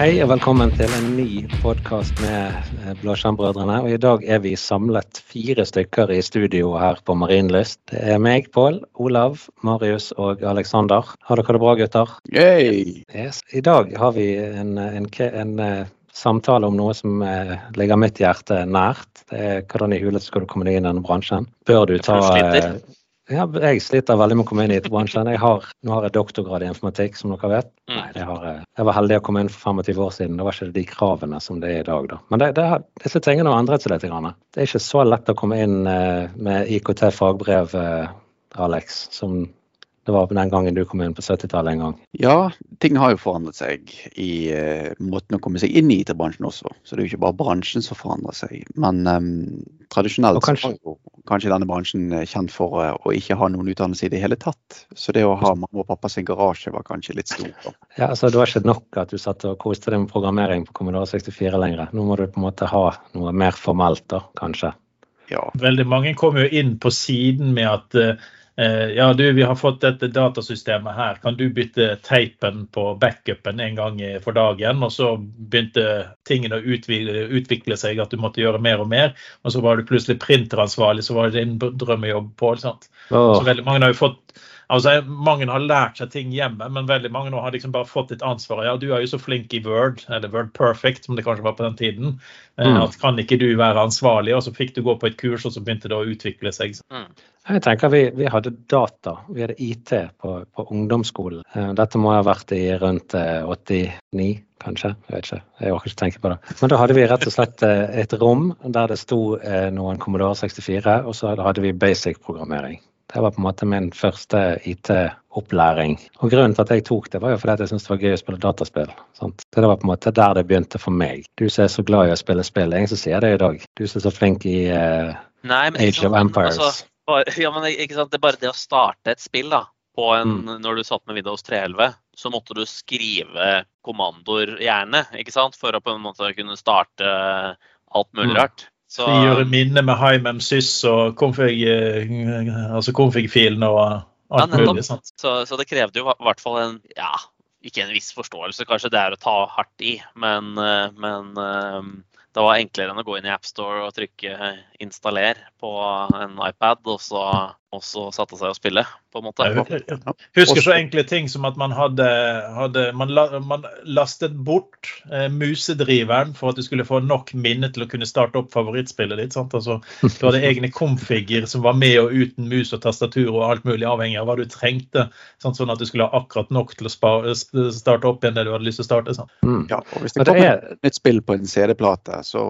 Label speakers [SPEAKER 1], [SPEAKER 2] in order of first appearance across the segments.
[SPEAKER 1] Hei og velkommen til en ny podkast med eh, Blåskjermbrødrene. Og I dag er vi samlet fire stykker i studio her på Marienlyst. Det er meg, Pål, Olav, Marius og Aleksander. Har dere det bra, gutter?
[SPEAKER 2] Yay!
[SPEAKER 1] Yes. I dag har vi en, en, en, en eh, samtale om noe som eh, ligger mitt hjerte nært. Det er Hvordan i huleste skal du komme deg inn i denne bransjen? Bør du ta
[SPEAKER 3] sliter.
[SPEAKER 1] Ja, jeg sliter veldig med å komme inn i bransjen. Jeg har, nå har jeg doktorgrad i informatikk, som dere vet.
[SPEAKER 3] Mm.
[SPEAKER 1] Nei, det har, jeg var heldig å komme inn for 25 år siden. Da var ikke det de kravene som det er i dag. Da. Men det, det disse tingene har endret seg litt. Grann. Det er ikke så lett å komme inn eh, med IKT-fagbrev, eh, Alex, som det var den gangen du kom inn på 70-tallet en gang.
[SPEAKER 2] Ja, ting har jo forandret seg i uh, måten å komme seg inn i IT-bransjen også. Så det er jo ikke bare bransjen som forandrer seg. Men um, tradisjonelt
[SPEAKER 1] kanskje-
[SPEAKER 2] er jo kanskje denne bransjen eh, kjent for uh, å ikke ha noen utdannelse i det hele tatt. Så det å ha mamma og pappa sin garasje var kanskje litt stort. da.
[SPEAKER 1] Ja, altså Det var ikke nok at du satt og koste deg med programmering på Commodore 64 lenger. Nå må du på en måte ha noe mer formelt, da, kanskje.
[SPEAKER 2] Ja.
[SPEAKER 4] Veldig mange kommer jo inn på siden med at eh, ja, du, vi har fått dette datasystemet her. Kan du bytte teipen på backupen en gang for dagen? Og så begynte tingene å utvikle, utvikle seg, at du måtte gjøre mer og mer. Og så var du plutselig printeransvarlig, så var det din drømmejobb på.
[SPEAKER 1] Oh.
[SPEAKER 4] Så veldig mange har jo fått Altså, Mange har lært seg ting hjemme, men veldig mange nå har liksom bare fått litt ansvar. Ja, du er jo så flink i Word, eller Word Perfect, som det kanskje var på den tiden. eh,
[SPEAKER 1] Mm.
[SPEAKER 4] At kan ikke du være ansvarlig? Og så fikk du gå på et kurs, og så begynte det å utvikle seg.
[SPEAKER 1] Jeg tenker vi, vi hadde data, vi hadde IT på, på ungdomsskolen. Eh, Dette må ha vært i rundt eh, 89, kanskje. Jeg vet ikke, jeg orker ikke tenke på det. Men da hadde vi rett og slett eh, et rom der det sto eh, noen Commodore 64, og så hadde vi basic-programmering. Det var på en måte min første IT-opplæring. Og Grunnen til at jeg tok det, var jo fordi jeg syntes det var gøy å spille dataspill. Sant? Så Det var på en måte der det begynte for meg. Du som er så glad i å spille spill, ingen som sier det i dag. Du som er så flink i uh,
[SPEAKER 3] Nei, men
[SPEAKER 1] Age of Empires.
[SPEAKER 3] Altså, bare, ja, men ikke sant, det er bare det å starte et spill da, på en,
[SPEAKER 1] Mm.
[SPEAKER 3] når du satt med Windows 311, så måtte du skrive kommandoer gjerne, ikke sant, for å på en måte kunne starte alt mulig
[SPEAKER 1] Mm.
[SPEAKER 3] Så,
[SPEAKER 4] Frigjøre minne med HiMem sys og config, eh, altså config-filen og alt
[SPEAKER 3] Ja,
[SPEAKER 4] mulig. Sant?
[SPEAKER 3] så, så det krevde jo i hvert fall en ja, ikke en viss forståelse, kanskje det er å ta hardt i, men, eh, men eh, det var enklere enn å gå inn i AppStore og trykke 'installer' på en iPad, og så, og så satte seg og spille, på en måte.
[SPEAKER 4] Jeg husker så enkle ting som at man hadde, hadde man, la, man lastet bort eh, musedriveren for at du skulle få nok minne til å kunne starte opp favorittspillet ditt. Sant? Altså, du hadde egne konfiger som var med og uten mus og tastatur og alt mulig, avhengig av hva du trengte. Sant? Sånn at du skulle ha akkurat nok til å spare, starte opp igjen det du hadde lyst til å starte. Sant?
[SPEAKER 1] mm.
[SPEAKER 2] ja. Og hvis det
[SPEAKER 1] det
[SPEAKER 2] kom
[SPEAKER 1] er-
[SPEAKER 2] et nytt spill på en CD-plate, så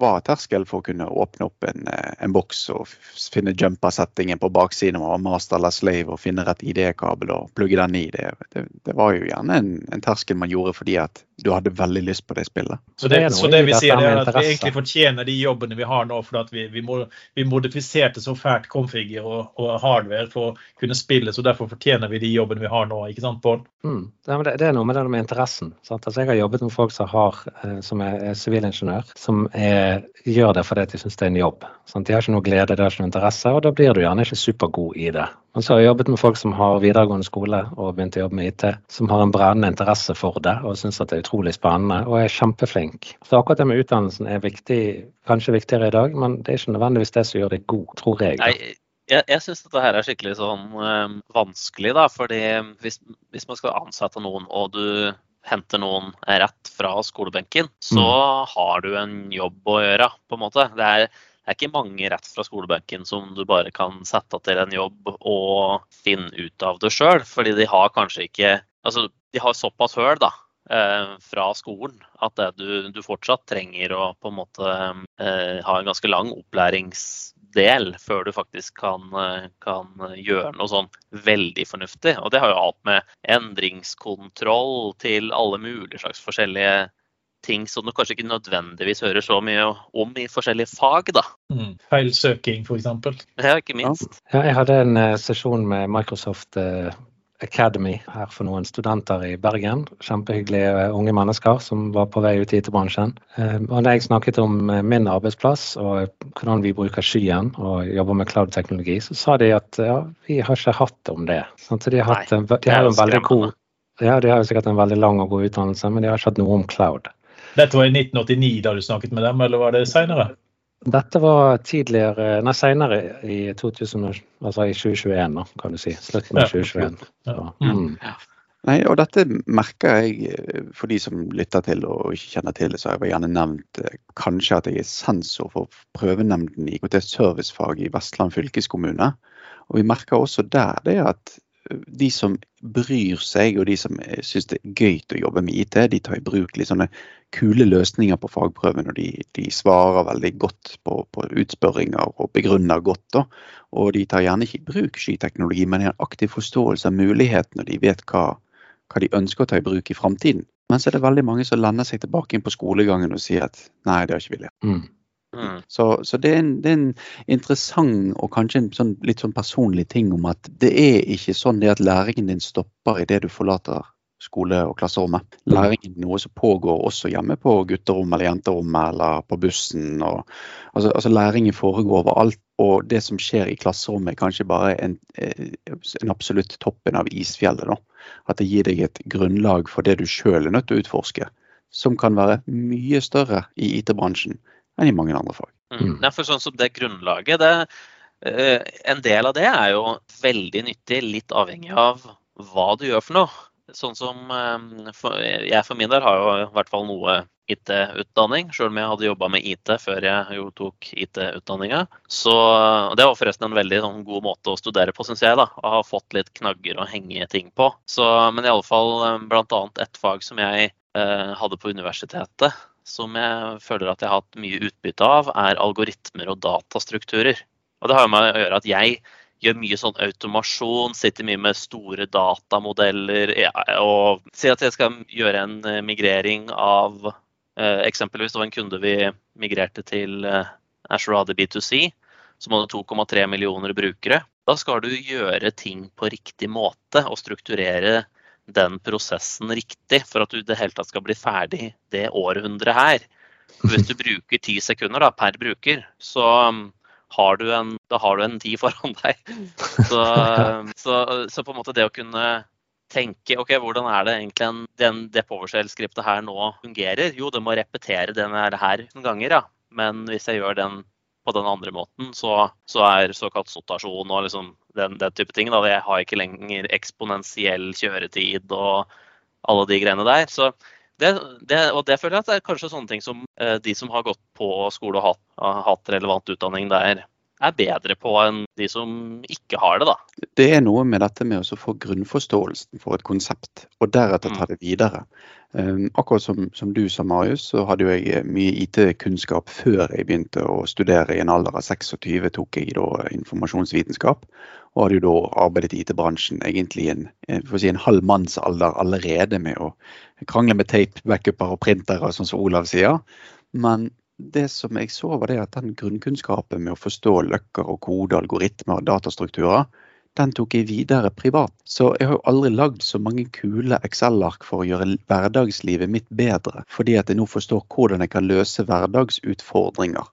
[SPEAKER 2] var terskel for å kunne åpne opp en, eh, en boks og finne jumper-settingen på baksiden av master eller slave og finne rett ID-kabel og plugge den i. Det, det, det var jo gjerne en, en terskel man gjorde fordi at du hadde veldig lyst på det spillet.
[SPEAKER 4] Så det,
[SPEAKER 1] Det
[SPEAKER 4] så det
[SPEAKER 1] i
[SPEAKER 4] vi sier, det er at vi egentlig fortjener de jobbene vi har nå, for at vi, vi, må, vi modifiserte så fælt configure og, og hardware for å kunne spille, så derfor fortjener vi de jobbene vi har nå. ikke sant, Bård?
[SPEAKER 1] Mm. Det, det er noe med det med interessen. Sant? Altså, jeg har jobbet med folk som, har, eh, som er, sivilingeniør, som er, gjør det fordi de syns det er en jobb. Sant? De har ikke noe glede, de har ikke noe interesse, og da blir du gjerne ikke supergod i det. Men så har jeg jobbet med folk som har videregående skole og begynt å jobbe med IT, som har en brennende interesse for det og syns det er utrolig spennende og er kjempeflink. Så akkurat det med utdannelsen er viktig, kanskje viktigere i dag, men det er ikke nødvendigvis det som gjør det god, tror jeg.
[SPEAKER 3] Nei, jeg, jeg syns dette her er skikkelig sånn øh, vanskelig, da. Fordi hvis, hvis man skal ansette noen, og du henter noen rett fra skolebenken, så har du en jobb å gjøre, på en måte. Det er, det er ikke mange rett fra skolebenken som du bare kan sette til en jobb og finne ut av det sjøl. Fordi de har kanskje ikke Altså, de har såpass høl, da. eh, Fra skolen at du, du fortsatt trenger å på en måte eh, ha en ganske lang opplæringsdel før du faktisk kan, eh, kan gjøre noe sånn veldig fornuftig. Og det har jo alt med endringskontroll til alle mulige slags forskjellige ting som du kanskje ikke nødvendigvis hører så mye om i forskjellige fag, da.
[SPEAKER 4] Mm. Feilsøking, f.eks.
[SPEAKER 3] Ja, ikke minst.
[SPEAKER 1] Ja, jeg hadde en eh, sesjon med Microsoft eh, Academy her for noen studenter i Bergen. Kjempehyggelige eh, unge mennesker som var på vei ut i IT-bransjen. Eh, og da jeg snakket om min arbeidsplass og hvordan vi bruker skyen og jobber med cloud-teknologi, så sa de at ja, vi har ikke hatt om det. Så de har, hatt, en- de har en veldig god Ja, de har jo sikkert en veldig lang og god utdannelse, men de har ikke hatt noe om cloud.
[SPEAKER 4] Dette var i 1989 da du snakket med dem, eller var det seinere?
[SPEAKER 1] Dette var tidligere, nei senere i 2000, altså i 2021, da, kan du si. Slutten av 2021. Så, mm.
[SPEAKER 2] Nei, og dette merker jeg eh, for de som lytter til og ikke kjenner til det, så har jeg gjerne nevnt eh, kanskje at jeg er sensor for prøvenemnden i IKT servicefag i Vestland fylkeskommune. Og vi merker også der det at de som bryr seg og de som syns det er gøy å jobbe med IT, de tar i bruk litt sånne kule løsninger på fagprøven. Og de, de svarer veldig godt på, på, utspørringer og begrunner godt. Da. Og de tar gjerne ikke i bruk skyteknologi, men har aktiv forståelse av mulighetene. Og de vet hva, hva de ønsker å ta i bruk i framtiden. Men så er det veldig mange som lander seg tilbake inn på skolegangen og sier at nei, det har ikke vilje. Mm. Mm. Så, så det, er en, det, er en, interessant og kanskje en sånn, litt sånn personlig ting om at det er ikke sånn det at læringen din stopper idet du forlater skole- og klasserommet. Læringen er noe som pågår også hjemme på gutterommet eller jenterommet eller på bussen. Og, altså, altså, Læringen foregår overalt. Og det som skjer i klasserommet er kanskje bare en, eh, en absolutt toppen av isfjellet. Da. At det gir deg et grunnlag for det du sjøl er nødt til å utforske. Som kan være mye større i IT-bransjen enn i mange andre fag.
[SPEAKER 3] Mm. Ja, for sånn som det grunnlaget, det, uh, en del av det er jo veldig nyttig, litt avhengig av hva du gjør for noe. Sånn som uh, Jeg for min del har jo i hvert fall noe IT-utdanning, sjøl om jeg hadde jobba med IT før jeg jo tok IT-utdanninga. Så Det var forresten en veldig sånn, god måte å studere på, syns jeg. da, Å ha fått litt knagger å henge ting på. Så, men i alle fall eh, bl.a. et fag som jeg eh, hadde på universitetet, som jeg føler at jeg har hatt mye utbytte av, er algoritmer og datastrukturer. Og det har med å gjøre at jeg gjør mye sånn automasjon, sitter mye med store datamodeller og Si at jeg skal gjøre en eh, migrering av eh, Eksempelvis det var en kunde vi migrerte til eh, Ashore AD B2C, som hadde 2,3 millioner brukere. Da skal du gjøre ting på riktig måte og strukturere den prosessen riktig for at du i det hele tatt skal bli ferdig det århundret her. Hvis du bruker ti sekunder da, per bruker, så um, har du en, da har du en tid foran deg. Så, um, så, så, på en måte det å kunne tenke ok, hvordan er det egentlig en, den, det PowerShell-skriptet her nå fungerer? Jo, det må repetere den her noen ganger, ja. Men hvis jeg gjør den på den andre måten, så, så er såkalt sotasjon og liksom den, den, type ting. Da. Jeg har ikke lenger eksponentiell kjøretid og alle de greiene der. Så det, det, og det føler jeg at det er kanskje sånne ting som eh, de som har gått på skole og hatt, hatt relevant utdanning der, er bedre på enn de som ikke har det, da.
[SPEAKER 2] Det er noe med dette med å få grunnforståelsen for et konsept, og deretter ta mm. det videre. Um, akkurat som, som, du sa, Marius, så hadde jo jeg eh, mye IT-kunnskap før jeg begynte å studere. I en alder av 26 tok jeg da informasjonsvitenskap, og hadde jo da arbeidet i IT-bransjen egentlig en, si, en halv mannsalder allerede med å krangle med tape, backuper og printere, sånn som Olav sier. Men det som jeg så, var det at den grunnkunnskapen med å forstå løkker og kode, algoritmer og datastrukturer, den tok jeg videre privat. Så jeg har jo aldri lagd så mange kule Excel-ark for å gjøre hverdagslivet mitt bedre, fordi at jeg nå forstår hvordan jeg kan løse hverdagsutfordringer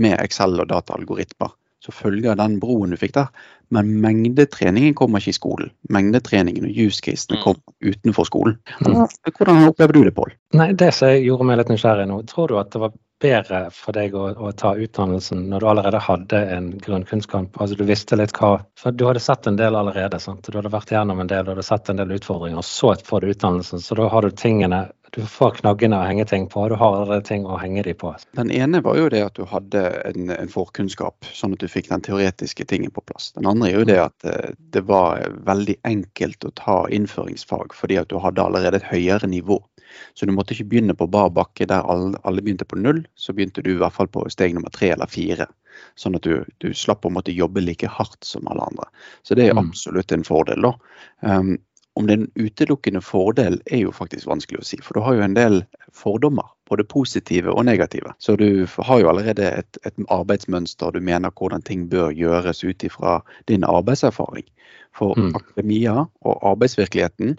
[SPEAKER 2] med Excel og dataalgoritmer. Så følger den broen du fikk der. Men mengdetreningen kommer ikke i skolen. Mengdetreningen og use-casene kom kommer utenfor skolen. Hvordan opplever du det, Pål?
[SPEAKER 1] Nei, Det som gjorde meg litt nysgjerrig nå, tror du at det var bedre for deg å, å, ta utdannelsen når du allerede hadde en grunnkunnskap? Altså du visste litt hva For du hadde sett en del allerede. sant? Du hadde vært gjennom en del, du hadde sett en del utfordringer, og så får du utdannelsen. Så da har du tingene du får knaggene å henge ting på, du har ting å henge de på.
[SPEAKER 2] Den ene var jo det at du hadde en, en, forkunnskap, sånn at du fikk den teoretiske tingen på plass. Den andre er jo det at eh, det var veldig enkelt å ta innføringsfag fordi at du hadde allerede et høyere nivå. Så du måtte ikke begynne på bar bakke der alle, alle, begynte på null. Så begynte du i hvert fall på steg nummer tre eller fire. Sånn at du, du slapp å måtte jobbe like hardt som alle andre. Så det er mm. absolutt en fordel. da. Um, om det er en utelukkende fordel, er jo faktisk vanskelig å si. For du har jo en del fordommer, både positive og negative. Så du har jo allerede et, et arbeidsmønster, du mener hvordan ting bør gjøres ut ifra din arbeidserfaring. For mm. akademia og arbeidsvirkeligheten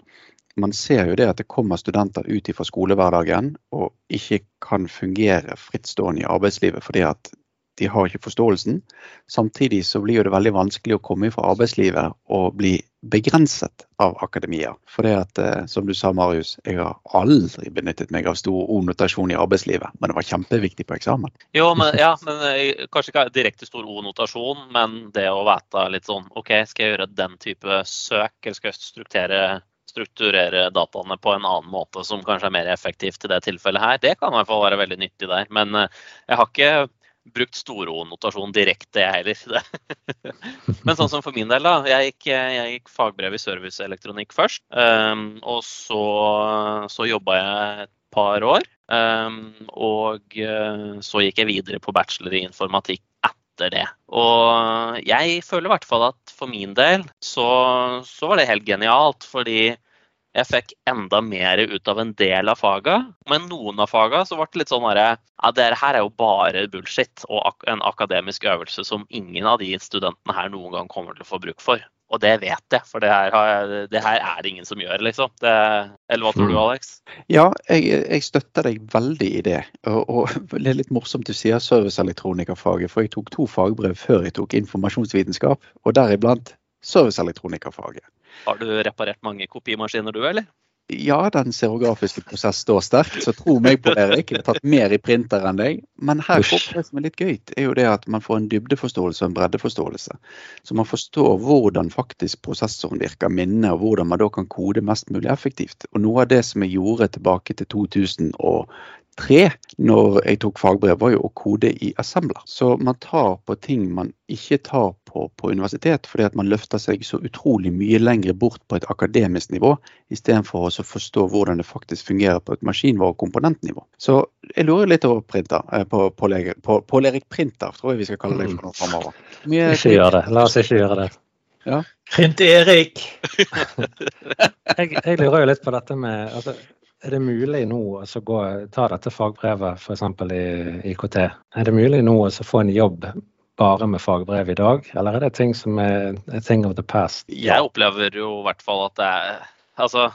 [SPEAKER 2] man ser jo det at det kommer studenter ut fra skolehverdagen og ikke kan fungere frittstående i arbeidslivet fordi at de har ikke forståelsen. Samtidig så blir det veldig vanskelig å komme fra arbeidslivet og bli begrenset av akademia. For det at, eh, som du sa, Marius, jeg har aldri benyttet meg av stor O-notasjon i arbeidslivet, men det var kjempeviktig på eksamen.
[SPEAKER 3] Jo, men, ja, men eh, kanskje ikke direkte stor O-notasjon, men det å vite litt sånn OK, skal jeg gjøre den type søk, eller skal jeg strukturere strukturere dataene på en annen måte som kanskje er mer effektivt i det tilfellet her. Det kan i hvert fall være veldig nyttig der. Men eh, jeg har ikke brukt storo-notasjon direkte, jeg heller. Men sånn som for min del, da. Jeg gikk, jeg gikk fagbrev i serviceelektronikk først. Um, og så, så jobba jeg et par år. Um, og uh, så gikk jeg videre på bachelor i informatikk etter det. Og jeg føler i hvert fall at for min del så, så var det helt genialt. Fordi jeg fikk enda mer ut av en del av faga. Men noen av faga så ble det litt sånn herre ja, det her er jo bare bullshit og en akademisk øvelse som ingen av de studentene her noen gang kommer til å få bruk for. Og det vet jeg, for det her, jeg, det her er det ingen som gjør, liksom. Det, eller hva tror du, mm. Alex?
[SPEAKER 2] Ja, jeg, jeg støtter deg veldig i det. Og, og, det er litt morsomt du sier serviceelektronikerfaget, for jeg tok to fagbrev før jeg tok informasjonsvitenskap, og deriblant serviceelektronikerfaget.
[SPEAKER 3] Har du reparert mange kopimaskiner du, eller?
[SPEAKER 2] Ja, den serografiske prosess står sterkt, så tro meg på Erik. Jeg har tatt mer i printer enn deg. Men her det som er litt gøy, er jo det at man får en dybdeforståelse og en breddeforståelse. Så man forstår hvordan faktisk prosessoren virker, minnet, og hvordan man da kan kode mest mulig effektivt. Og noe av det som jeg gjorde tilbake til 2003, når jeg tok fagbrev, var jo å kode i assembler. Så man tar på ting man ikke tar på, på universitet, fordi at man løfter seg så utrolig mye lenger bort på et akademisk nivå, istedenfor å forstå hvordan det faktisk fungerer på et maskinvare- og komponentnivå. Så jeg lurer litt over printer, eh, på, på, på Erik Printer, tror jeg vi skal kalle det for noe framover.
[SPEAKER 1] Ikke gjør det. La oss ikke gjøre det.
[SPEAKER 4] Ja. Print-Erik!
[SPEAKER 1] jeg, jeg, lurer jo litt på dette med altså, er det mulig nå å gå, ta dette fagbrevet f.eks. i IKT? Er det mulig nå å få en jobb bare med fagbrev i dag, eller er det ting som er a thing of the past?
[SPEAKER 3] Jeg opplever jo i hvert fall at det er Altså,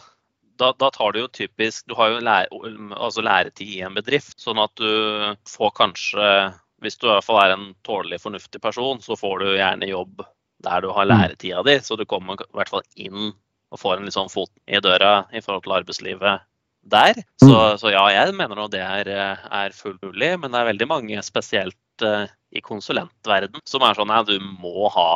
[SPEAKER 3] da, da tar du jo typisk Du har jo lære, altså læretid i en bedrift, sånn at du får kanskje Hvis du i hvert fall er en tålelig fornuftig person, så får du gjerne jobb der du har mm. læretida di, så du kommer i hvert fall inn og får en sånn fot i døra i forhold til arbeidslivet der. Så, mm. så ja, jeg mener nå det er, er fullt mulig, men det er veldig mange, spesielt uh, i konsulentverden, som er sånn at du må ha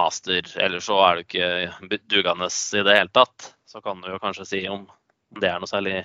[SPEAKER 3] master, ellers så er du ikke dugende i det hele tatt. Så kan du jo kanskje si om det er noe særlig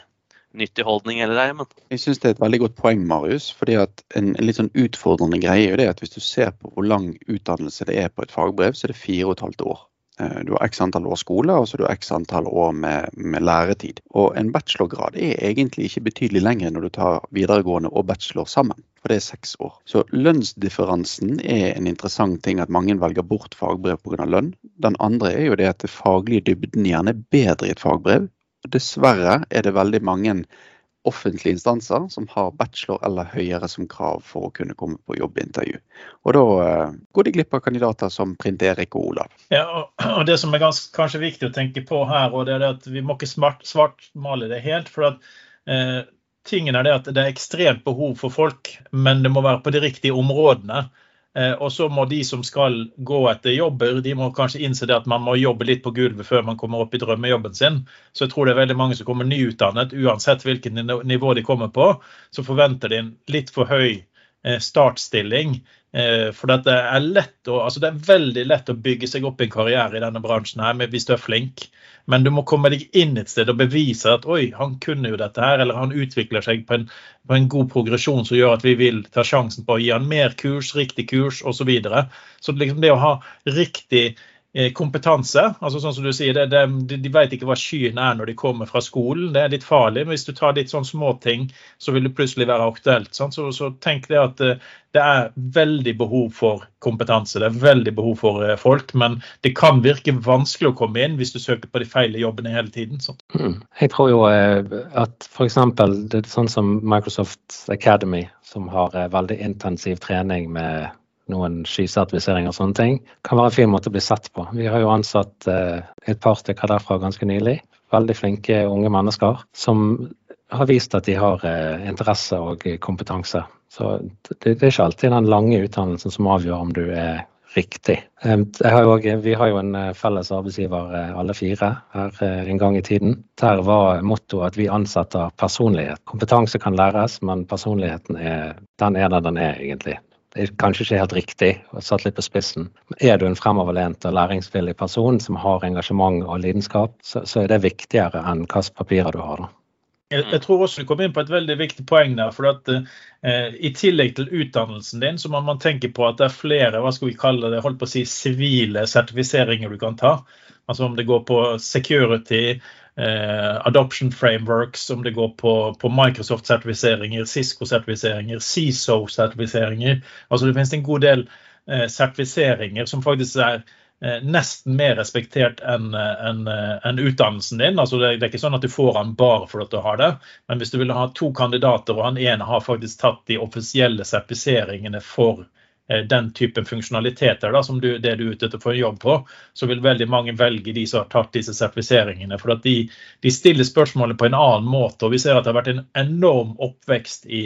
[SPEAKER 3] nyttig holdning eller ei. Men...
[SPEAKER 2] Jeg syns det er et veldig godt poeng, Marius. fordi at en, en, litt sånn utfordrende greie er jo det at hvis du ser på hvor lang utdannelse det er på et fagbrev, så er det fire og et halvt år. Eh, du har x antall år skole, og så har du x antall år med, med, læretid. Og en bachelorgrad er egentlig ikke betydelig lenger når du tar videregående og bachelor sammen for det er seks år. Så lønnsdifferansen er en interessant ting at mange velger bort fagbrev pga. lønn. Den andre er jo det at det faglige dybden gjerne er bedre i et fagbrev. Dessverre er det veldig mange offentlige instanser som har bachelor eller høyere som krav for å kunne komme på jobbintervju. Og da uh, går de glipp av kandidater som Print Erik og Olav.
[SPEAKER 4] Ja, og Det som er ganske, kanskje viktig å tenke på her, og det er at vi må ikke svartmale det helt. for at eh, tingen er det at det er ekstremt behov for folk, men det må være på de riktige områdene. Eh, og så må de som skal gå etter jobber, de må kanskje innse det at man må jobbe litt på gulvet før man kommer opp i drømmejobben sin. Så jeg tror det er veldig mange som kommer nyutdannet, uansett hvilket nivå de kommer på, så forventer de en litt for høy eh, startstilling. Eh, for det er, å, altså det er veldig lett å bygge seg opp en karriere i denne bransjen her hvis du er flink. Men du må komme deg inn et sted og bevise at oi, han kunne jo dette her, eller han utvikler seg på en, på en god progresjon som gjør at vi vil ta sjansen på å gi han mer kurs, riktig kurs osv. Så, videre. så liksom det å ha riktig kompetanse. altså sånn som du sier, det, det, De vet ikke hva skyen er når de kommer fra skolen. Det er litt farlig. men Hvis du tar litt sånn småting, så vil det plutselig være aktuelt. Så, så, tenk det at eh, det er veldig behov for kompetanse. Det er veldig behov for eh, folk. Men det kan virke vanskelig å komme inn hvis du søker på de feile jobbene hele tiden.
[SPEAKER 1] Sant? Jeg tror jo at f.eks. sånn som Microsoft Academy, som har veldig intensiv trening med noen skysertifiseringer og sånne ting, kan være en fin måte å bli sett på. Vi har jo ansatt eh, et par stykker derfra ganske nylig. Veldig flinke unge mennesker som har vist at de har eh, interesse og kompetanse. Så det, er ikke alltid den lange utdannelsen som avgjør om du er riktig. Har jo, vi har jo en felles arbeidsgiver alle fire her en gang i tiden. Der var mottoet at vi ansetter personlighet. Kompetanse kan læres, men personligheten er den er der den er, egentlig. Kanskje ikke helt riktig, og satt litt på spissen. Er du en fremoverlent og læringsvillig person som har engasjement og lidenskap, så, så er det viktigere enn hvilke papirer du har. da.
[SPEAKER 4] Jeg, jeg, tror også du kom inn på et veldig viktig poeng der. for at eh, I tillegg til utdannelsen din, så må man tenke på at det er flere hva skal vi kalle det, holdt på å si, sivile sertifiseringer du kan ta. Altså Om det går på security, eh, adoption frameworks, om det går på, på Microsoft-sertifiseringer, Cisco-sertifiseringer, CISO-sertifiseringer. Altså Det finnes en god del eh, sertifiseringer som faktisk er eh, nesten mer respektert enn en, en utdannelsen din. Altså det, det, er ikke sånn at du får den bare for at du har det, men hvis du vil ha to kandidater, og han ene har faktisk tatt de offisielle sertifiseringene for Eh, den typen funksjonaliteter da, som du, det du er ute etter å få jobb på, så vil veldig mange velge de som har tatt disse sertifiseringene. For at de, de stiller spørsmålet på en annen måte. og Vi ser at det har vært en enorm oppvekst i,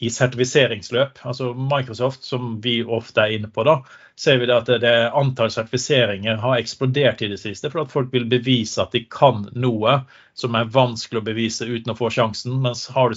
[SPEAKER 4] i sertifiseringsløp. Altså Microsoft, som vi ofte er inne på, da, ser vi at det, antall sertifiseringer har eksplodert i det siste. For at folk vil bevise at de kan noe som er vanskelig å bevise uten å få sjansen. Mens har du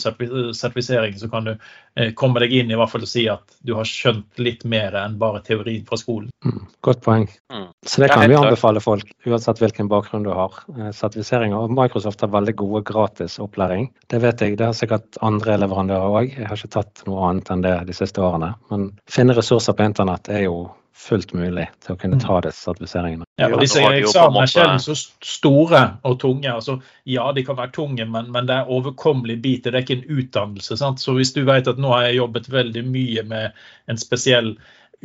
[SPEAKER 4] sertifisering, så kan du eh, komme deg inn i hvert fall og si at du har skjønt litt mer enn bare teorien fra skolen.
[SPEAKER 1] Mm, godt poeng. Mm. Så det kan vi anbefale folk, uansett hvilken bakgrunn du har. Eh, sertifiseringer. Og Microsoft har veldig gode gratis opplæring. Det vet jeg. Det har sikkert andre leverandører òg. Jeg har ikke tatt noe annet enn det de siste årene. Men finne ressurser på internett er jo fullt mulig til å kunne ta mm. disse sertifiseringene.
[SPEAKER 4] Ja, og Disse eksamene er sjelden så store og tunge. altså Ja, de kan være tunge, men, men det er overkommelig bit. Det er ikke en utdannelse. Sant? Så hvis du vet at nå har jeg jobbet veldig mye med en spesiell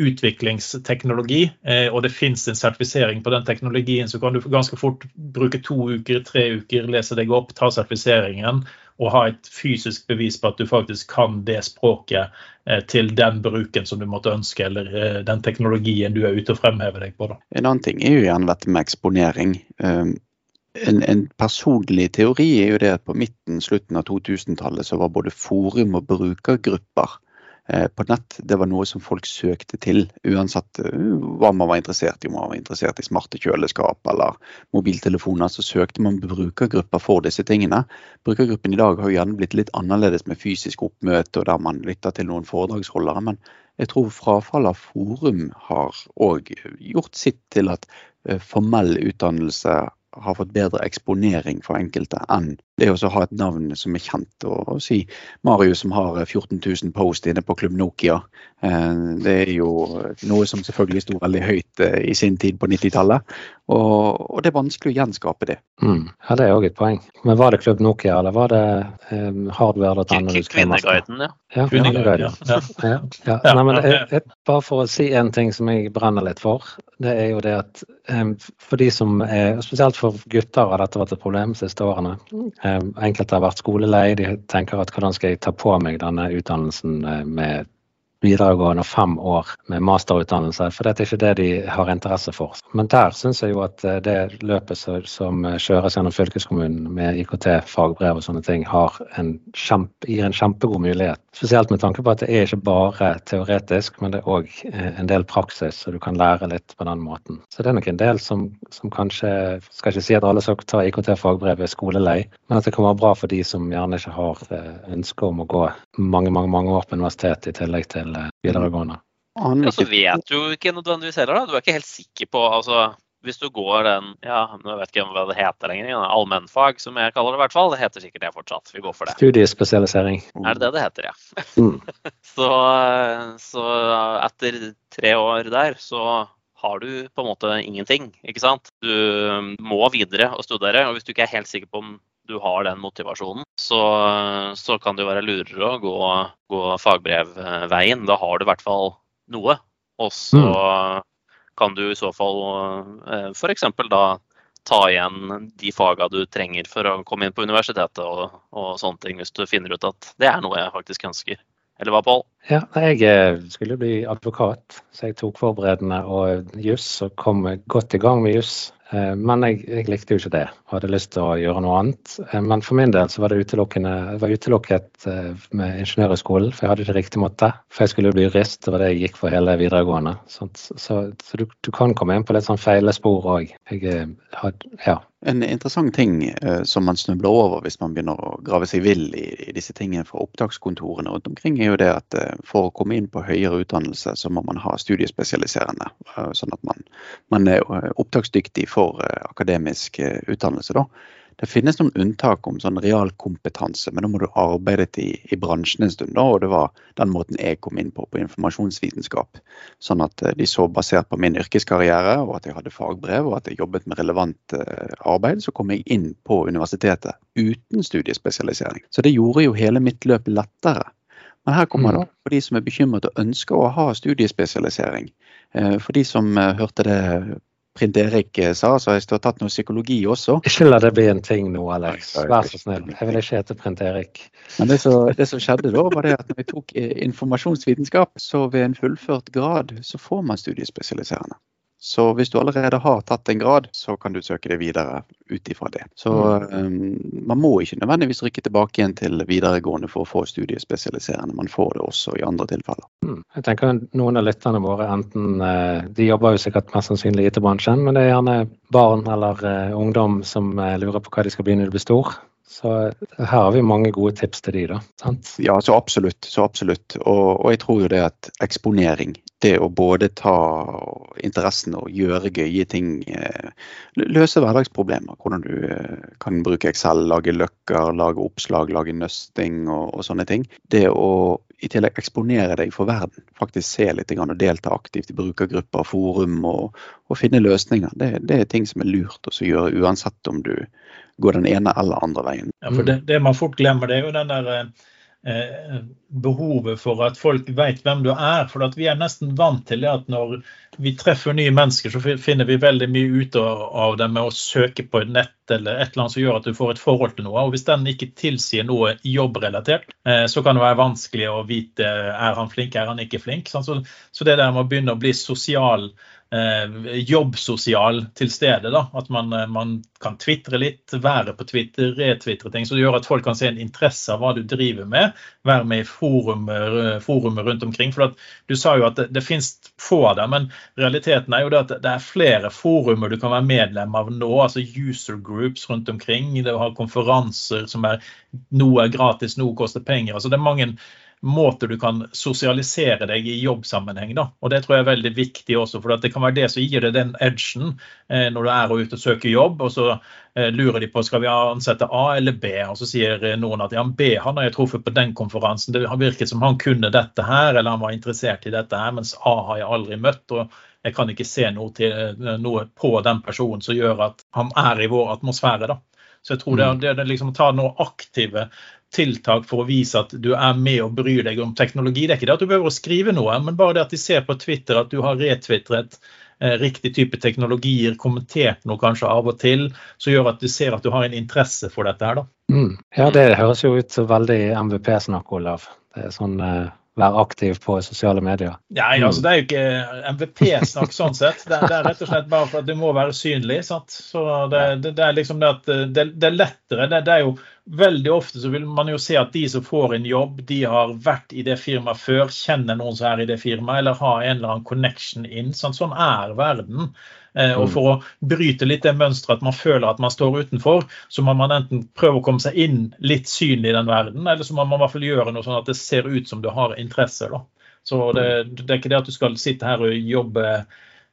[SPEAKER 4] utviklingsteknologi, eh, og det finnes en sertifisering på den teknologien, så kan du ganske fort bruke to uker, tre uker, lese deg opp, ta sertifiseringen og ha et fysisk bevis på at du faktisk kan det språket til den bruken som du måtte ønske, eller eh, den teknologien du er ute og fremhever deg på. Da.
[SPEAKER 2] En annen ting er jo gjerne dette med eksponering. Um, en, en, personlig teori er jo det at på midten, slutten av 2000-tallet så var både forum og brukergrupper Eh, på nett. Det var noe som folk søkte til, uansett eh, hva man var interessert i. Om man var interessert i smarte kjøleskap eller mobiltelefoner, så søkte man brukergrupper for disse tingene. Brukergruppen i dag har jo gjerne blitt litt annerledes med fysisk oppmøte og der man lytter til noen foredragsholdere. Men jeg tror frafall av forum har òg gjort sitt til at eh, formell utdannelse har fått bedre eksponering for enkelte enn det å ha et navn som er kjent. Og, si Marius som har 14 000 post inne på Klubb Nokia. Eh, det er jo noe som selvfølgelig sto veldig høyt eh, i sin tid på 90-tallet. Og, og, det er vanskelig å gjenskape det.
[SPEAKER 1] Mm. Ja, Det er òg et poeng. Men var det Klubb Nokia, eller var det um, hardware.no?
[SPEAKER 3] Kvinneguiden, ja.
[SPEAKER 1] Ja, Ja. Ja. Ja. Nei, men jeg, jeg, bare for å si en ting som jeg brenner litt for. Det er jo det at um, for de som er, spesielt for gutter har dette vært et problem de siste årene. Um, enkelte har vært skolelei. De tenker at hvordan skal jeg ta på meg denne utdannelsen eh, med videregående fem år med masterutdannelse, for det er ikke det de har interesse for. Men der syns jeg jo at eh, det løpet som kjøres gjennom fylkeskommunen med IKT-fagbrev og sånne ting, en kjempe, gir en kjempegod mulighet. Spesielt med tanke på at det er ikke bare teoretisk, men det er òg eh, en del praksis, så du kan lære litt på den måten. Så det er nok en del som, som kanskje Skal ikke si at alle skal ta IKT-fagbrev er skolelei, men at det kan være bra for de som gjerne ikke har eh, ønske om å gå mange, mange, mange år på universitetet i tillegg til til videregående.
[SPEAKER 3] Ja, så vet du ikke nødvendigvis heller, da. Du er ikke helt sikker på altså, Hvis du går den ja, jeg vet ikke hva det heter lenger, allmennfag, som jeg kaller det i hvert fall. Det heter sikkert det fortsatt. Vi går for det.
[SPEAKER 1] Studiespesialisering.
[SPEAKER 3] Er det det det heter, ja. Mm. så, så etter tre år der, så har du på en måte ingenting, ikke sant. Du må videre og studere. Og hvis du ikke er helt sikker på om du har den motivasjonen, så, så kan det jo være lurere å gå, gå fagbrevveien. Da har du i hvert fall noe. Og så mm. kan du i så fall eh, f.eks. da ta igjen de faga du trenger for å komme inn på universitetet og, og, sånne ting, hvis du finner ut at det er noe jeg faktisk ønsker. Eller hva, Pål?
[SPEAKER 1] Ja, jeg eh, skulle bli advokat, så jeg tok forberedende og juss og kom godt i gang med juss men jeg, jeg, likte jo ikke det, og hadde lyst til å gjøre noe annet. Eh, men for min del så var det utelukkende, jeg var utelukket med ingeniørhøgskolen, for jeg hadde ikke riktig måte. For jeg skulle jo bli jurist, det var det jeg gikk for hele videregående. Så, så, så du, du, kan komme inn på litt sånn feile spor òg. Ja,
[SPEAKER 2] en interessant ting eh, som man snubler over hvis man begynner å grave seg vill i, i, disse tingene fra opptakskontorene rundt omkring, er jo det at eh, for å komme inn på høyere utdannelse, så må man ha studiespesialiserende. Eh, sånn at man, man er eh, opptaksdyktig for eh, akademisk eh, utdannelse. da. Det finnes noen unntak om sånn realkompetanse, men da må du ha arbeidet i, i bransjen en stund. Da, og det var den måten jeg kom inn på på informasjonsvitenskap. Sånn at eh, de så basert på min yrkeskarriere og at jeg hadde fagbrev og at jeg jobbet med relevant arbeid, så kom jeg inn på universitetet uten studiespesialisering. Så det gjorde jo hele mitt løp lettere. Men her kommer det for de som er bekymret og ønsker å ha studiespesialisering. For de som hørte det Print Erik eh, sa, så har jeg tatt noe psykologi også.
[SPEAKER 1] Ikke la det bli en ting nå, Alex. Vær så snill. Jeg vil ikke hete Print Erik.
[SPEAKER 2] Men det, så, det, som skjedde da, var det at når vi tok eh, informasjonsvitenskap, så ved en fullført grad så får man studiespesialiserende. Så hvis du allerede har tatt en grad, så kan du søke deg videre ut ifra det. Så um, man må ikke nødvendigvis rykke tilbake igjen til videregående for å få studiespesialiserende. Man får det også i andre tilfeller.
[SPEAKER 1] Mm. Jeg tenker Noen av lytterne våre enten uh, de jobber jo sikkert mest sannsynlig i IT-bransjen, men det er gjerne barn eller uh, ungdom som uh, lurer på hva de skal bli når de blir stor. Så her har vi mange gode tips til de, da. Sant?
[SPEAKER 2] Ja, så absolutt. Så absolutt. Og, og, jeg tror jo det at eksponering, det å både ta interessen og gjøre gøye ting, eh, løse hverdagsproblemer. Hvordan du eh, kan bruke Excel, lage løkker, lage oppslag, lage nøsting og, og sånne ting. Det å i tillegg eksponere deg for verden, faktisk se litt og delta aktivt i brukergrupper, forum og, og finne løsninger, det, det, er ting som er lurt å gjøre uansett om du gå den ene eller andre veien.
[SPEAKER 4] Ja, for det, det man fort glemmer, det er jo den der eh, behovet for at folk vet hvem du er. For vi er nesten vant til det at når vi treffer nye mennesker, så finner vi veldig mye ut av dem med å søke på et nett eller et eller annet som gjør at du får et forhold til noe. Og hvis den ikke tilsier noe jobbrelatert, eh, så kan det være vanskelig å vite er han flink, er han ikke flink. Så, så det der med å begynne å bli sosial eh, jobbsosial til stede. da, At man, eh, man kan tvitre litt, være på Twitter, retvitre ting. Så det gjør at folk kan se en interesse av hva du driver med. Være med i forumer, eh, forumer rundt omkring. for Du sa jo at det, det finnes få av dem, men realiteten er jo det at det er flere forumer du kan være medlem av nå. altså User groups rundt omkring. Det har konferanser som er noe er gratis, noe koster penger. altså Det er mange måter du kan sosialisere deg i jobbsammenheng. Da. Og Det tror jeg er veldig viktig også, for det kan være det som gir deg den edgen eh, når du er ute og søker jobb. og så eh, lurer de på skal vi ansette A eller B, og så sier eh, noen at ja, B han har jeg truffet på den konferansen. Det har virket som han kunne dette her, eller han var interessert i dette her, mens A har jeg aldri møtt. og jeg kan ikke se noe, til, eh, noe på den personen som gjør at han er i vår atmosfære. da. Så jeg tror det, er, det, er liksom å ta noe aktive tiltak for å vise at du er med og bryr deg om teknologi. Det er ikke det at du behøver å skrive noe, men bare det at de ser på Twitter at du har retvitret eh, riktig type teknologier, kommentert noe kanskje av og til, så gjør at du ser at du har en interesse for dette her. da.
[SPEAKER 1] Mm. Ja, det høres jo ut som veldig MVP-snakk, Olav. Det er sånn eh være aktiv på sosiale medier?
[SPEAKER 4] Nei, altså, det er jo ikke MVP-snakk sånn sett. Det er, det er, rett og slett bare for at du må være synlig. Sant? Så det, det, det, er liksom det at det, er lettere. Det, er jo Veldig ofte så vil man jo se at de som får en jobb, de har vært i det firmaet før, kjenner noen som er i det firmaet, eller har en eller annen connection inn. Sant? sånn er verden. Eh, og mm. For å bryte litt det mønsteret at man føler at man står utenfor, så må man enten prøve å komme seg inn litt synlig i den verden, eller så må man i hvert fall gjøre noe sånn at det ser ut som du har interesse. Da. Så det, det er ikke det at du skal sitte her og jobbe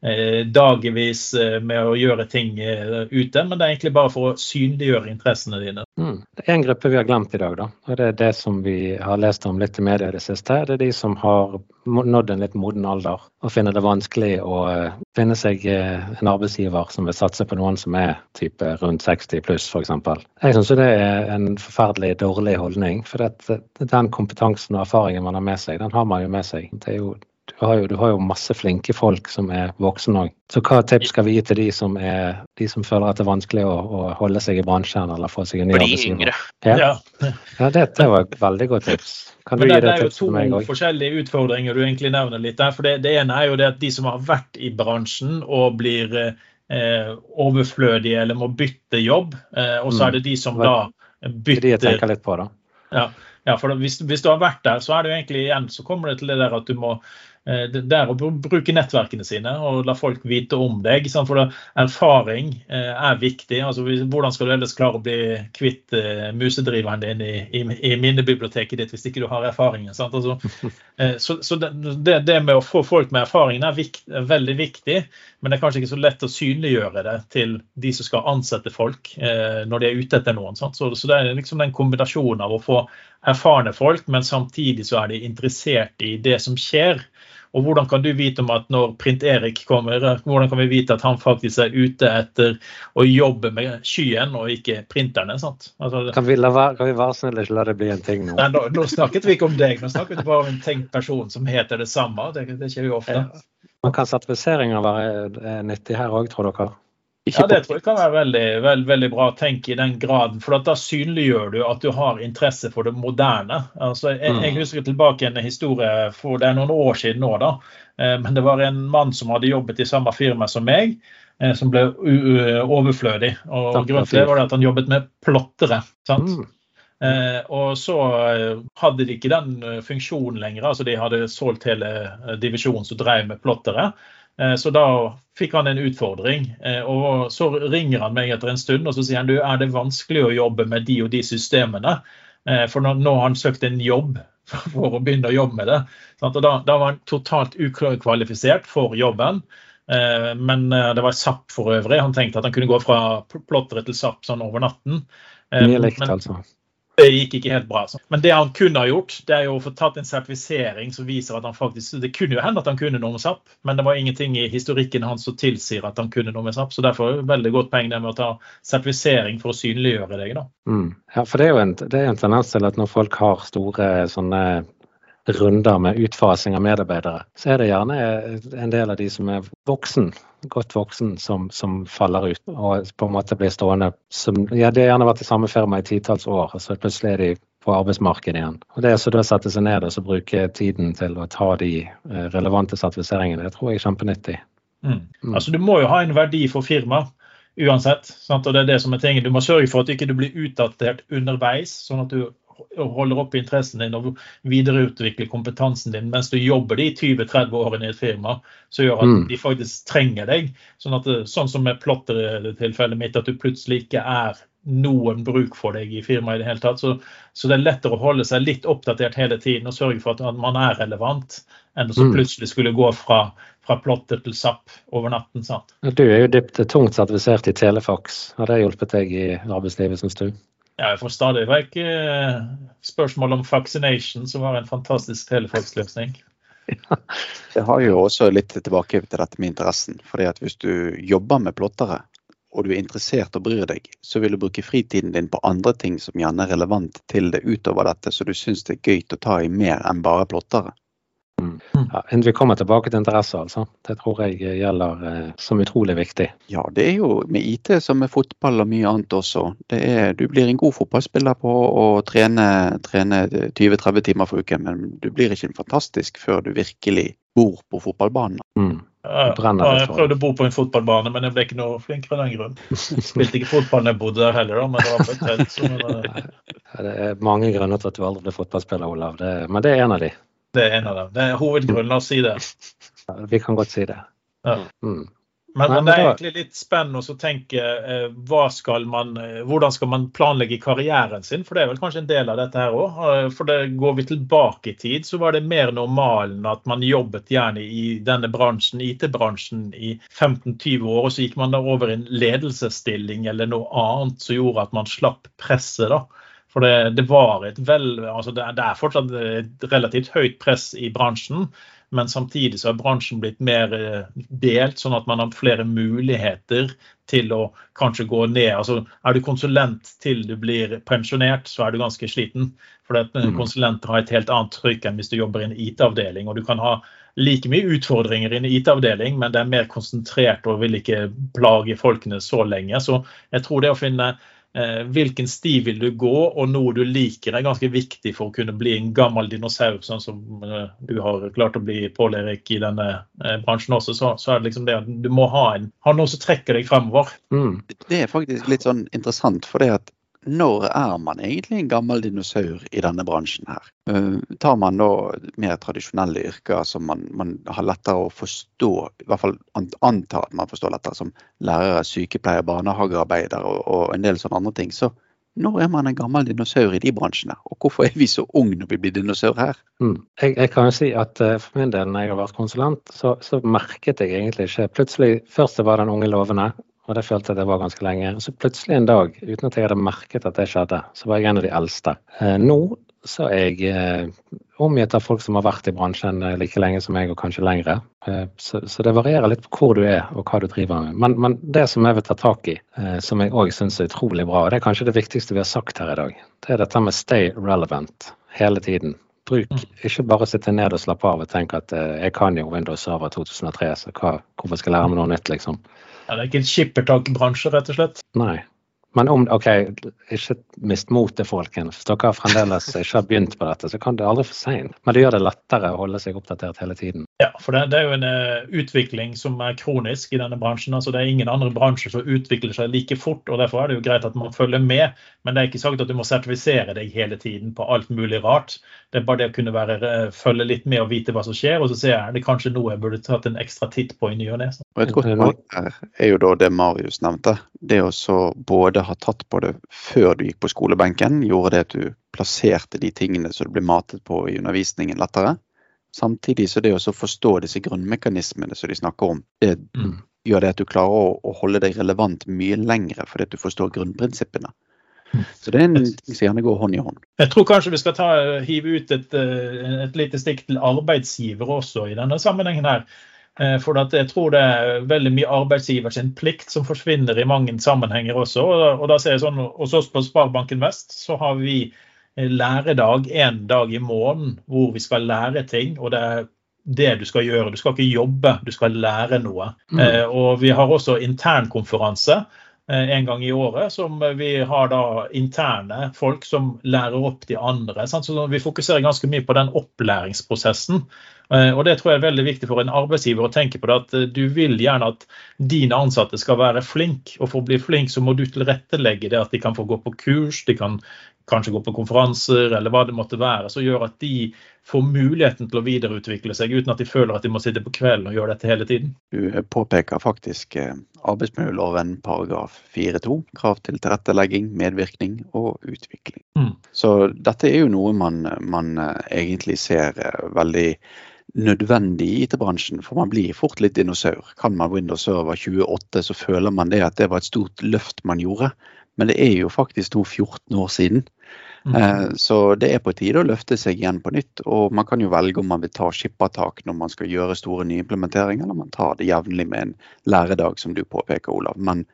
[SPEAKER 4] dagevis eh, med å gjøre ting eh, ute, men det er egentlig bare for å synliggjøre interessene dine.
[SPEAKER 1] Mm. Det er en gruppe vi har glemt i dag, da. og det er det som vi har lest om litt i media i det siste. Det er de som har nådd en litt moden alder og finner det vanskelig å eh, finne seg eh, en arbeidsgiver som vil satse på noen som er type rundt 60 pluss, f.eks. Jeg syns det er en forferdelig dårlig holdning. For det, den kompetansen og erfaringen man har med seg, den har man jo med seg. Det er jo du har, jo, du har jo masse flinke folk som er voksne òg. Så hva tips skal vi gi til de som, er, de som føler at det er vanskelig å, å holde seg i bransjen eller få seg en ny arbeidsgiver? Ja, ja. ja det, det, var et veldig godt tips.
[SPEAKER 4] Kan du gi det, det er jo to forskjellige utfordringer du egentlig nevner litt der. For det, det, ene er jo det at de som har vært i bransjen og blir eh, overflødige eller må bytte jobb. Eh, og så er det de som da bytter
[SPEAKER 1] Det jeg tenker litt på, da.
[SPEAKER 4] Ja, ja for hvis, hvis, du har vært der, så er det jo egentlig igjen så kommer det til det der at du må det er å bruke nettverkene sine og la folk vite om deg. For erfaring eh, er viktig. Altså, hvordan skal du ellers klare å bli kvitt uh, musedriveren din i, i, i, minnebiblioteket ditt hvis ikke du har erfaringen? Altså, så, så det, det, med å få folk med erfaringen er, vikt, er, veldig viktig, men det er kanskje ikke så lett å synliggjøre det til de som skal ansette folk når de er ute etter noen. Så, så, det er liksom den kombinasjonen av å få erfarne folk, men samtidig så er de interessert i det som skjer. Og hvordan kan du vite om at når Print-Erik kommer, hvordan kan vi vite at han faktisk er ute etter å jobbe med skyen og ikke printerne? sant? Altså,
[SPEAKER 1] kan, vi la, kan vi være snille ikke la det bli en ting nå?
[SPEAKER 4] Nei, nå, nå, snakket vi ikke om deg, nå snakket vi bare om en tenkt person som heter det samme. Det, det skjer jo ofte.
[SPEAKER 1] Men kan sertifiseringer være nyttig her òg, tror dere?
[SPEAKER 4] Ja, Det tror jeg kan være veldig, veld, veldig bra å tenke i den graden. For da synliggjør du at du har interesse for det moderne. Altså, jeg, jeg, mm. husker tilbake en historie for det er noen år siden nå. da, eh, men Det var en mann som hadde jobbet i samme firma som meg, eh, som ble overflødig. og Grunnen til det var at han jobbet med plottere. sant? Mm. Eh, og så hadde de ikke den funksjonen lenger. altså De hadde solgt hele divisjonen som drev med plottere. Eh, så da fikk han en utfordring. Eh, og Så ringer han meg etter en stund og så sier han, du, er det vanskelig å jobbe med de og de systemene. Eh, for nå, nå har han søkt en jobb for å begynne å jobbe med det. Og da, da var han totalt ukvalifisert for jobben. Men det var SAP for øvrig. Han tenkte at han kunne gå fra plotter til SAP sånn over natten.
[SPEAKER 1] Mye likt, altså
[SPEAKER 4] det gikk ikke helt bra. Men det han kunne ha gjort, det er jo å få tatt en sertifisering som viser at han faktisk Det kunne jo hende at han kunne noe med SAP, men det var ingenting i historikken hans som tilsier at han kunne noe med SAP. Så derfor er det veldig godt poeng det med å ta sertifisering for å synliggjøre deg. da.
[SPEAKER 1] Mm. Ja, for det er jo en, det er en tendens til at når folk har store sånne runder med utfasing av medarbeidere, så er det gjerne en del av de som er voksen, godt voksen, som, som faller ut og på en måte blir stående som Ja, de har gjerne vært i samme firma i titalls år, og så plutselig er de på arbeidsmarkedet igjen. Og Det å da sette seg ned og så bruke tiden til å ta de eh, relevante sertifiseringene, det tror jeg er kjempenyttig.
[SPEAKER 4] Mm. Mm. Altså, Du må jo ha en verdi for firmaet uansett. Sant? og det er det som er tingen. Du må sørge for at du ikke blir utdatert underveis, sånn at du holder oppe interessen din og videreutvikler kompetansen din mens du jobber de 20-30 årene i et firma, som gjør at mm. de faktisk trenger deg. Sånn, at, sånn som med plotter-tilfellet mitt, at du plutselig ikke er noen bruk for deg i firmaet i det hele tatt. Så, så, det er lettere å holde seg litt oppdatert hele tiden og sørge for at man er relevant, enn å mm. plutselig skulle gå fra, fra plotter til SAP over natten. sant?
[SPEAKER 1] Du er jo dypt tungt sertifisert i Telefax. Har det hjulpet deg i arbeidslivet, syns du?
[SPEAKER 4] Ja, jeg får stadig vekk eh, spørsmål om vaccination, som var en fantastisk telefaksløsning.
[SPEAKER 2] Ja, det har jo også litt tilbake til dette med interessen. fordi at Hvis du jobber med plottere, og du er interessert og bryr deg, så vil du bruke fritiden din på andre ting som gjerne er relevant til det utover dette, så du syns det er gøy å ta i mer enn bare plottere.
[SPEAKER 1] Mm. Ja, vi kommer tilbake til interesse, altså. Det tror jeg gjelder eh, som utrolig viktig.
[SPEAKER 2] Ja, det er jo med IT som med fotball og mye annet også. Er, du blir en god fotballspiller på å trene, trene 20-30 timer for uken, men du blir ikke en fantastisk før du virkelig bor på fotballbanen.
[SPEAKER 1] Mm.
[SPEAKER 4] Ja, jeg prøvde å bo på en fotballbane, men jeg ble ikke noe flinkere av den grunn. Spilte ikke fotball da jeg bodde der heller, da, men det var på et telt.
[SPEAKER 1] Så... Det er mange grunner til at du aldri ble fotballspiller, Olav. Det, men det er en av de.
[SPEAKER 4] Det er en av dem. Det er hovedgrunnen. La oss si det.
[SPEAKER 1] Ja, vi kan godt si det.
[SPEAKER 4] Ja. Mm. Men, men, det er egentlig litt spennende å tenke hva skal man, eh, hvordan skal man planlegge karrieren sin? For det er vel kanskje en del av dette her òg. Eh, for det går vi tilbake i tid, så var det mer normalen at man jobbet gjerne i denne bransjen, IT-bransjen, i 15-20 år. Og så gikk man da over i en ledelsesstilling eller noe annet som gjorde at man slapp presset. da. For det, det, vel, altså det, det, er fortsatt et relativt høyt press i bransjen, men samtidig så har bransjen blitt mer eh, delt, sånn at man har flere muligheter til å kanskje gå ned. Altså, er du konsulent til du blir pensjonert, så er du ganske sliten. For mm. konsulenter har et helt annet trykk enn hvis du jobber i en IT-avdeling. Og du kan ha like mye utfordringer i en IT-avdeling, men det er mer konsentrert og vil ikke plage folkene så lenge. Så jeg tror det å finne eh, hvilken sti vil du gå, og noe du liker, er ganske viktig for å kunne bli en gammel dinosaur, sånn som eh, du har klart å bli, Pål Erik, i denne eh, bransjen også. Så, så, er det liksom det at du må ha, en, ha noe som trekker deg fremover.
[SPEAKER 2] Mm. Det er faktisk litt sånn interessant, for det at når er man egentlig en gammel dinosaur i denne bransjen her? Uh, tar man da mer tradisjonelle yrker som man, man, har lettere å forstå, i hvert fall antar at man forstår lettere, som lærere, sykepleier, barnehagearbeidere og, og, en del sånne andre ting, så når er man en gammel dinosaur i de bransjene? Og hvorfor er vi så unge når vi blir dinosaur her?
[SPEAKER 1] Mm. Jeg, jeg, kan jo si at uh, For min del, når jeg har vært konsulent, så, så merket jeg egentlig ikke Plutselig, Først det var den unge lovende, og det følte jeg det var ganske lenge. Og så plutselig en dag, uten at jeg hadde merket at det skjedde, så var jeg en av de eldste. Eh, nå så er jeg eh, omgitt av folk som har vært i bransjen eh, like lenge som meg, og kanskje lengre. Så, så, det varierer litt på hvor du er og hva du driver med. Men, men det som jeg vil ta tak i, som jeg òg syns er utrolig bra, og det er kanskje det viktigste vi har sagt her i dag, det er dette med stay relevant hele tiden. Bruk, mm. ikke bare sitte ned og slappe av og tenke at jeg kan jo Windows Server 2003, så hva, hvorfor skal jeg lære meg noe nytt, liksom.
[SPEAKER 4] Ja, det er ikke en skippertakbransje, rett og slett?
[SPEAKER 1] Nei. Men om, OK, ikke mist motet, folkens. Hvis dere fremdeles ikke har begynt på dette, så kan det aldri for seint. Men det gjør det lettere å holde seg oppdatert hele tiden.
[SPEAKER 4] Ja, for det, det er jo en uh, utvikling som er kronisk i denne bransjen. altså Det er ingen andre bransjer som utvikler seg like fort. og Derfor er det jo greit at man følger med. Men det er ikke sagt at du må sertifisere deg hele tiden på alt mulig rart. Det er bare det å kunne være, uh, følge litt med og vite hva som skjer. Og så ser jeg det kanskje noe jeg burde tatt en ekstra titt på i ny og ne.
[SPEAKER 2] Et godt poeng er jo da det Marius nevnte. Det å så både ha tatt på det før du gikk på skolebenken, gjorde det at du plasserte de tingene som du ble matet på i undervisningen lettere. Samtidig så det å forstå disse grunnmekanismene som de snakker om, det mm. gjør det at du klarer å, å holde deg relevant mye lengre fordi at du forstår grunnprinsippene. Mm. Så det er en ting som gjerne går hånd i hånd.
[SPEAKER 4] Jeg tror kanskje vi skal ta, hive ut et, eh, et lite stikk til arbeidsgiver også i denne sammenhengen her. Eh, for jeg tror det er veldig mye arbeidsgiver sin plikt som forsvinner i mange sammenhenger også. Og da ser jeg sånn, Hos oss på Sparebanken Vest så har vi eh, læredag en dag i måneden hvor vi skal lære ting. og det er det du skal gjøre. Du skal ikke jobbe, du skal lære noe. Mm. Eh, og vi har også internkonferanse en gang i året, som vi har da interne folk som lærer opp de andre. Så vi fokuserer ganske mye på den opplæringsprosessen. Eh, og Det tror jeg er veldig viktig for en arbeidsgiver å tenke på det, at eh, du vil gjerne at dine ansatte skal være flink, og For å bli flink så må du tilrettelegge det at de kan få gå på kurs, de kan kanskje gå på konferanser eller hva det måtte være, som gjør at de får muligheten til å videreutvikle seg uten at de føler at de må sitte på kvelden og gjøre dette hele tiden.
[SPEAKER 2] Du påpeker faktisk eh, arbeidsmiljøloven paragraf 4-2, krav til tilrettelegging, medvirkning og utvikling. Mm. Så dette er jo noe man, man egentlig ser veldig nødvendig i IT-bransjen, for man blir fort litt dinosaur. Kan man Windows Server 28, så føler man det at det var et stort løft man gjorde. Men det er jo faktisk nå 14 år siden. Mm. Eh, så det er på tide å løfte seg igjen på nytt. Og man kan jo velge om man vil ta skippertak når man skal gjøre store nyimplementeringer, eller man tar det jevnlig med en læredag, som du påpeker, Olav. Men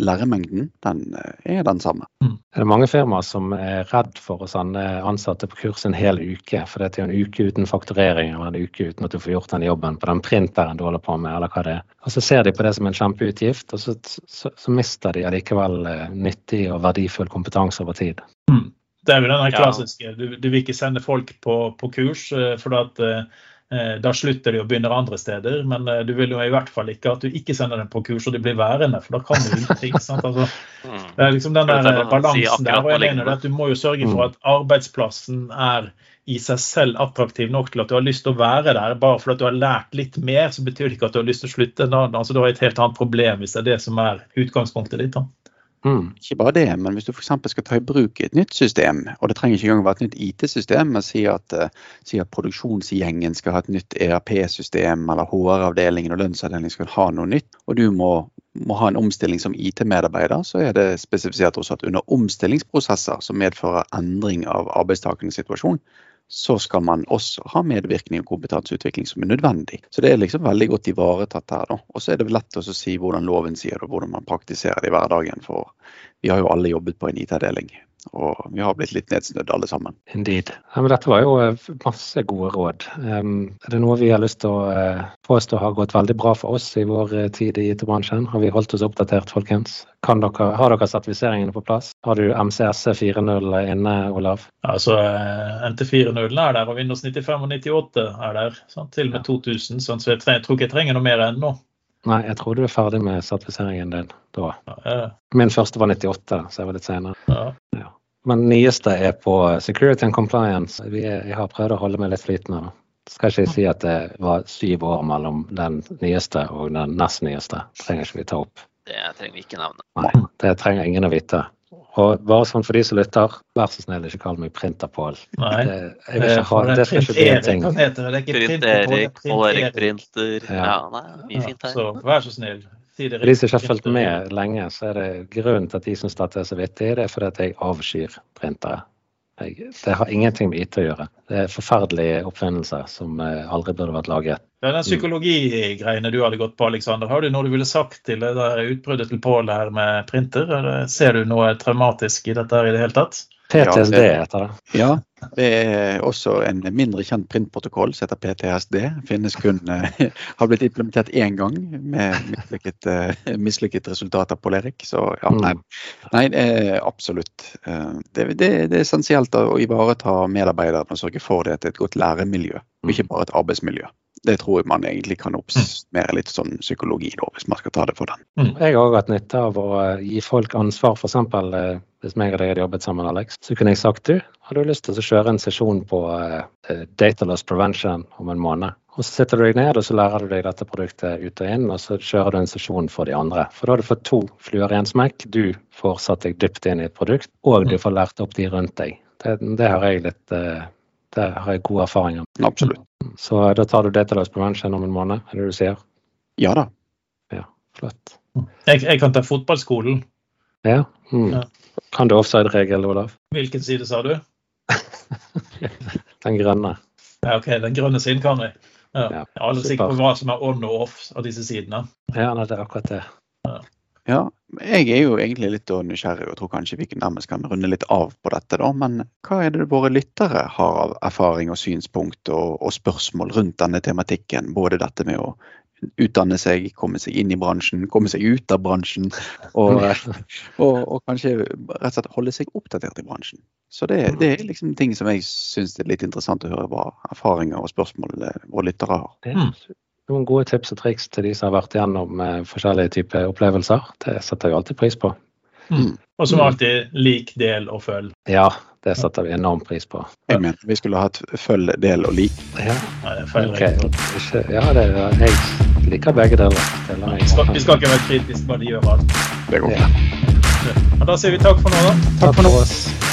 [SPEAKER 2] læremengden den eh, er den samme. Mm.
[SPEAKER 1] Er det mange firmaer som er redd for å sende ansatte på kurs en hel uke? For det er en uke uten fakturering eller en uke uten at du får gjort den jobben på den printeren du holder på med, eller hva det er. Og så ser de på det som en kjempeutgift, og så, så, så mister de allikevel eh, nyttig og verdifull kompetanse over tid. Mm.
[SPEAKER 4] Det er jo den klassiske. Du, du, vil ikke sende folk på, på kurs eh, for at da slutter de og begynner andre steder, men eh, du vil jo i hvert fall ikke at du ikke sender dem på kurs og de blir værende, for da kan du ingenting. sant? Altså, mm. det er liksom den der balansen der. og jeg mener at Du må jo sørge for mm. at arbeidsplassen er i seg selv attraktiv nok til at du har lyst til å være der. Bare fordi du har lært litt mer, så betyr det ikke at du har lyst til å slutte. Altså, du har et helt annet problem hvis det er det som er utgangspunktet ditt. da.
[SPEAKER 2] Mm. Ikke bare det, men hvis du f.eks. skal ta i bruk et nytt system, og det trenger ikke engang være et nytt IT-system, men si at, uh, si at, produksjonsgjengen skal ha et nytt ERP-system, eller HR-avdelingen og lønnsavdelingen skal ha noe nytt, og du må, må ha en omstilling som IT-medarbeider, så er det spesifisert også at under omstillingsprosesser som medfører endring av arbeidstakernes situasjon, så skal man også ha medvirkning og kompetanseutvikling som er nødvendig. Så det er liksom veldig godt ivaretatt her. da. Og så er det lett å si hvordan loven sier det, og hvordan man praktiserer det i hverdagen. For vi har jo alle jobbet på en IT-avdeling Og vi har blitt litt nedsnødd alle sammen.
[SPEAKER 1] Indeed. Ja, men dette var jo eh, masse gode råd. Um, er det noe vi har lyst til å uh, påstå har gått veldig bra for oss i vår uh, tid i IT-bransjen? Har vi holdt oss oppdatert, folkens? Dere, har dere sertifiseringene på plass? Har du MCS 4.0 inne, Olav?
[SPEAKER 4] Altså, NT 4.0 er der, og Windows 95 og 98 er der. Sant? Til og med 2000, sånn, så jeg, jeg tror ikke jeg trenger noe mer ennå.
[SPEAKER 1] Nei, jeg tror du er ferdig med sertifiseringen din da. Ja, Min første var 98, så jeg var litt senere. Ja. Ja. Men nyeste er på security and compliance. Vi er, jeg har prøvd å holde meg litt flytende. Skal ikke si at det var syv år mellom den nyeste og den nest nyeste. Trenger ikke vi ta opp.
[SPEAKER 3] Det trenger vi ikke nevne.
[SPEAKER 1] Nei, det trenger ingen å vite. Og bare sånn for de som lytter, vær så snill, ikke kall meg Printer-Pål.
[SPEAKER 4] Det, jeg vil ikke ha, det skal ikke bli en ting.
[SPEAKER 3] Print-Erik, Pål-Erik Printer Ja, nei, mye fint her.
[SPEAKER 4] Så vær så snill.
[SPEAKER 1] Si de som ikke har fulgt med lenge, så er det grunnen til at de syns dette er så vittig, det er fordi at jeg avskyr printere. Det har ingenting med IT å gjøre. Det er forferdelige oppfinnelser som eh, aldri burde vært laget.
[SPEAKER 4] Den psykologigreiene du hadde gått på, Alexander, har du noe du ville sagt til det der utbruddet til Pål her med printer? Ser du noe traumatisk i dette her i det hele tatt?
[SPEAKER 1] PTSD heter det.
[SPEAKER 2] Ja, det er også en mindre kjent printprotokoll som heter PTSD. Finnes kun, uh, har blitt implementert én gang med mislykket, resultat mislykket resultater på Lerik. Så ja, mm. nei, nei absolutt. Uh, det, det, det, er essensielt å ivareta medarbeiderne og sørge for det til et godt læremiljø, og ikke bare et arbeidsmiljø det tror jeg man egentlig kan oppsummere litt sånn psykologi, da, hvis man skal ta det for den.
[SPEAKER 1] Mm. Jeg har òg hatt nytte av å eh, gi folk ansvar, f.eks. Eh, hvis meg og deg hadde jobbet sammen, Alex, så kunne jeg sagt du, har du lyst til å kjøre en sesjon på uh, data loss prevention om en måned? Og så sitter du deg ned og så lærer du deg dette produktet ut og inn, og så kjører du en sesjon for de andre. For da har du fått to fluer i en smekk. Du får satt deg dypt inn i et produkt, og du får lært opp de rundt deg. Det, det har jeg litt uh, det har jeg gode erfaringer
[SPEAKER 2] med. Absolutt.
[SPEAKER 1] Så da tar du Dataless Prevention om en måned, er det du sier?
[SPEAKER 2] Ja da.
[SPEAKER 1] Ja, flott.
[SPEAKER 4] Jeg, jeg kan ta fotballskolen.
[SPEAKER 1] Ja. Mm. ja. Kan du offside-regel, Olav?
[SPEAKER 4] Hvilken side sa du?
[SPEAKER 1] den grønne.
[SPEAKER 4] Ja, OK, den grønne siden kan jeg. Ja. ja. Jeg er aldri sikker på hva som er on og off av disse sidene.
[SPEAKER 1] Ja, det er akkurat det.
[SPEAKER 2] Ja. Jeg er jo egentlig litt nysgjerrig og tror kanskje vi nærmest kan runde litt av på dette. da, Men hva er det våre lyttere har av erfaring og synspunkt og, og spørsmål rundt denne tematikken? Både dette med å utdanne seg, komme seg inn i bransjen, komme seg ut av bransjen. Og, og, og kanskje rett og slett holde seg oppdatert i bransjen. Så det, det er liksom ting som jeg syns er litt interessant å høre hva erfaringer og spørsmål våre lyttere har.
[SPEAKER 1] Mm noen gode tips og triks til de som har vært igjennom eh, forskjellige typer opplevelser. Det setter vi alltid pris på.
[SPEAKER 4] Mm. Og som alltid, lik, del og følg.
[SPEAKER 1] Ja, det setter vi enorm pris på.
[SPEAKER 2] Jeg mener vi skulle hatt følg, del og lik.
[SPEAKER 1] Ja, er okay. ja det, jeg liker begge deler.
[SPEAKER 4] Vi skal, vi skal, ikke være kritiske, bare de gjør alt.
[SPEAKER 2] Det går.
[SPEAKER 4] bra. Ja, da sier vi takk for nå, da.
[SPEAKER 1] Takk, takk for nå. oss.